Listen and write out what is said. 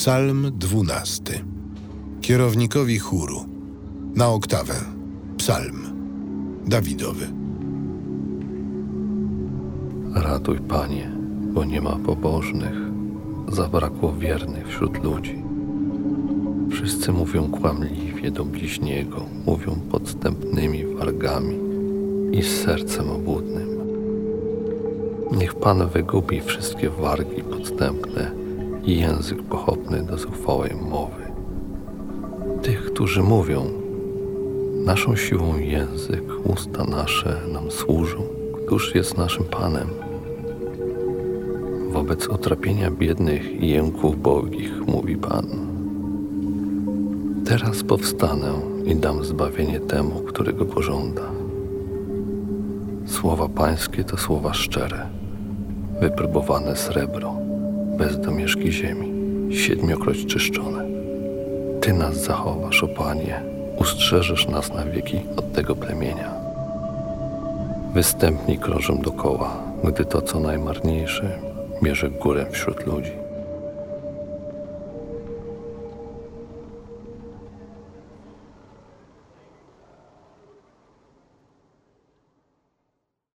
Psalm dwunasty. Kierownikowi chóru. Na oktawę. Psalm. Dawidowy. Ratuj, Panie, bo nie ma pobożnych, zabrakło wiernych wśród ludzi. Wszyscy mówią kłamliwie do bliźniego, mówią podstępnymi wargami i z sercem obłudnym. Niech Pan wygubi wszystkie wargi podstępne i język pochopny do zuchwałej mowy. Tych, którzy mówią, naszą siłą język, usta nasze nam służą, któż jest naszym Panem. Wobec utrapienia biednych i jęków bogich, mówi Pan. Teraz powstanę i dam zbawienie temu, którego pożąda. Słowa Pańskie to słowa szczere, wypróbowane srebro, bez domieszki ziemi, siedmiokroć czyszczone. Ty nas zachowasz, o Panie, ustrzeżesz nas na wieki od tego plemienia. Występni krążą dokoła, gdy to, co najmarniejsze, mierzy górę wśród ludzi.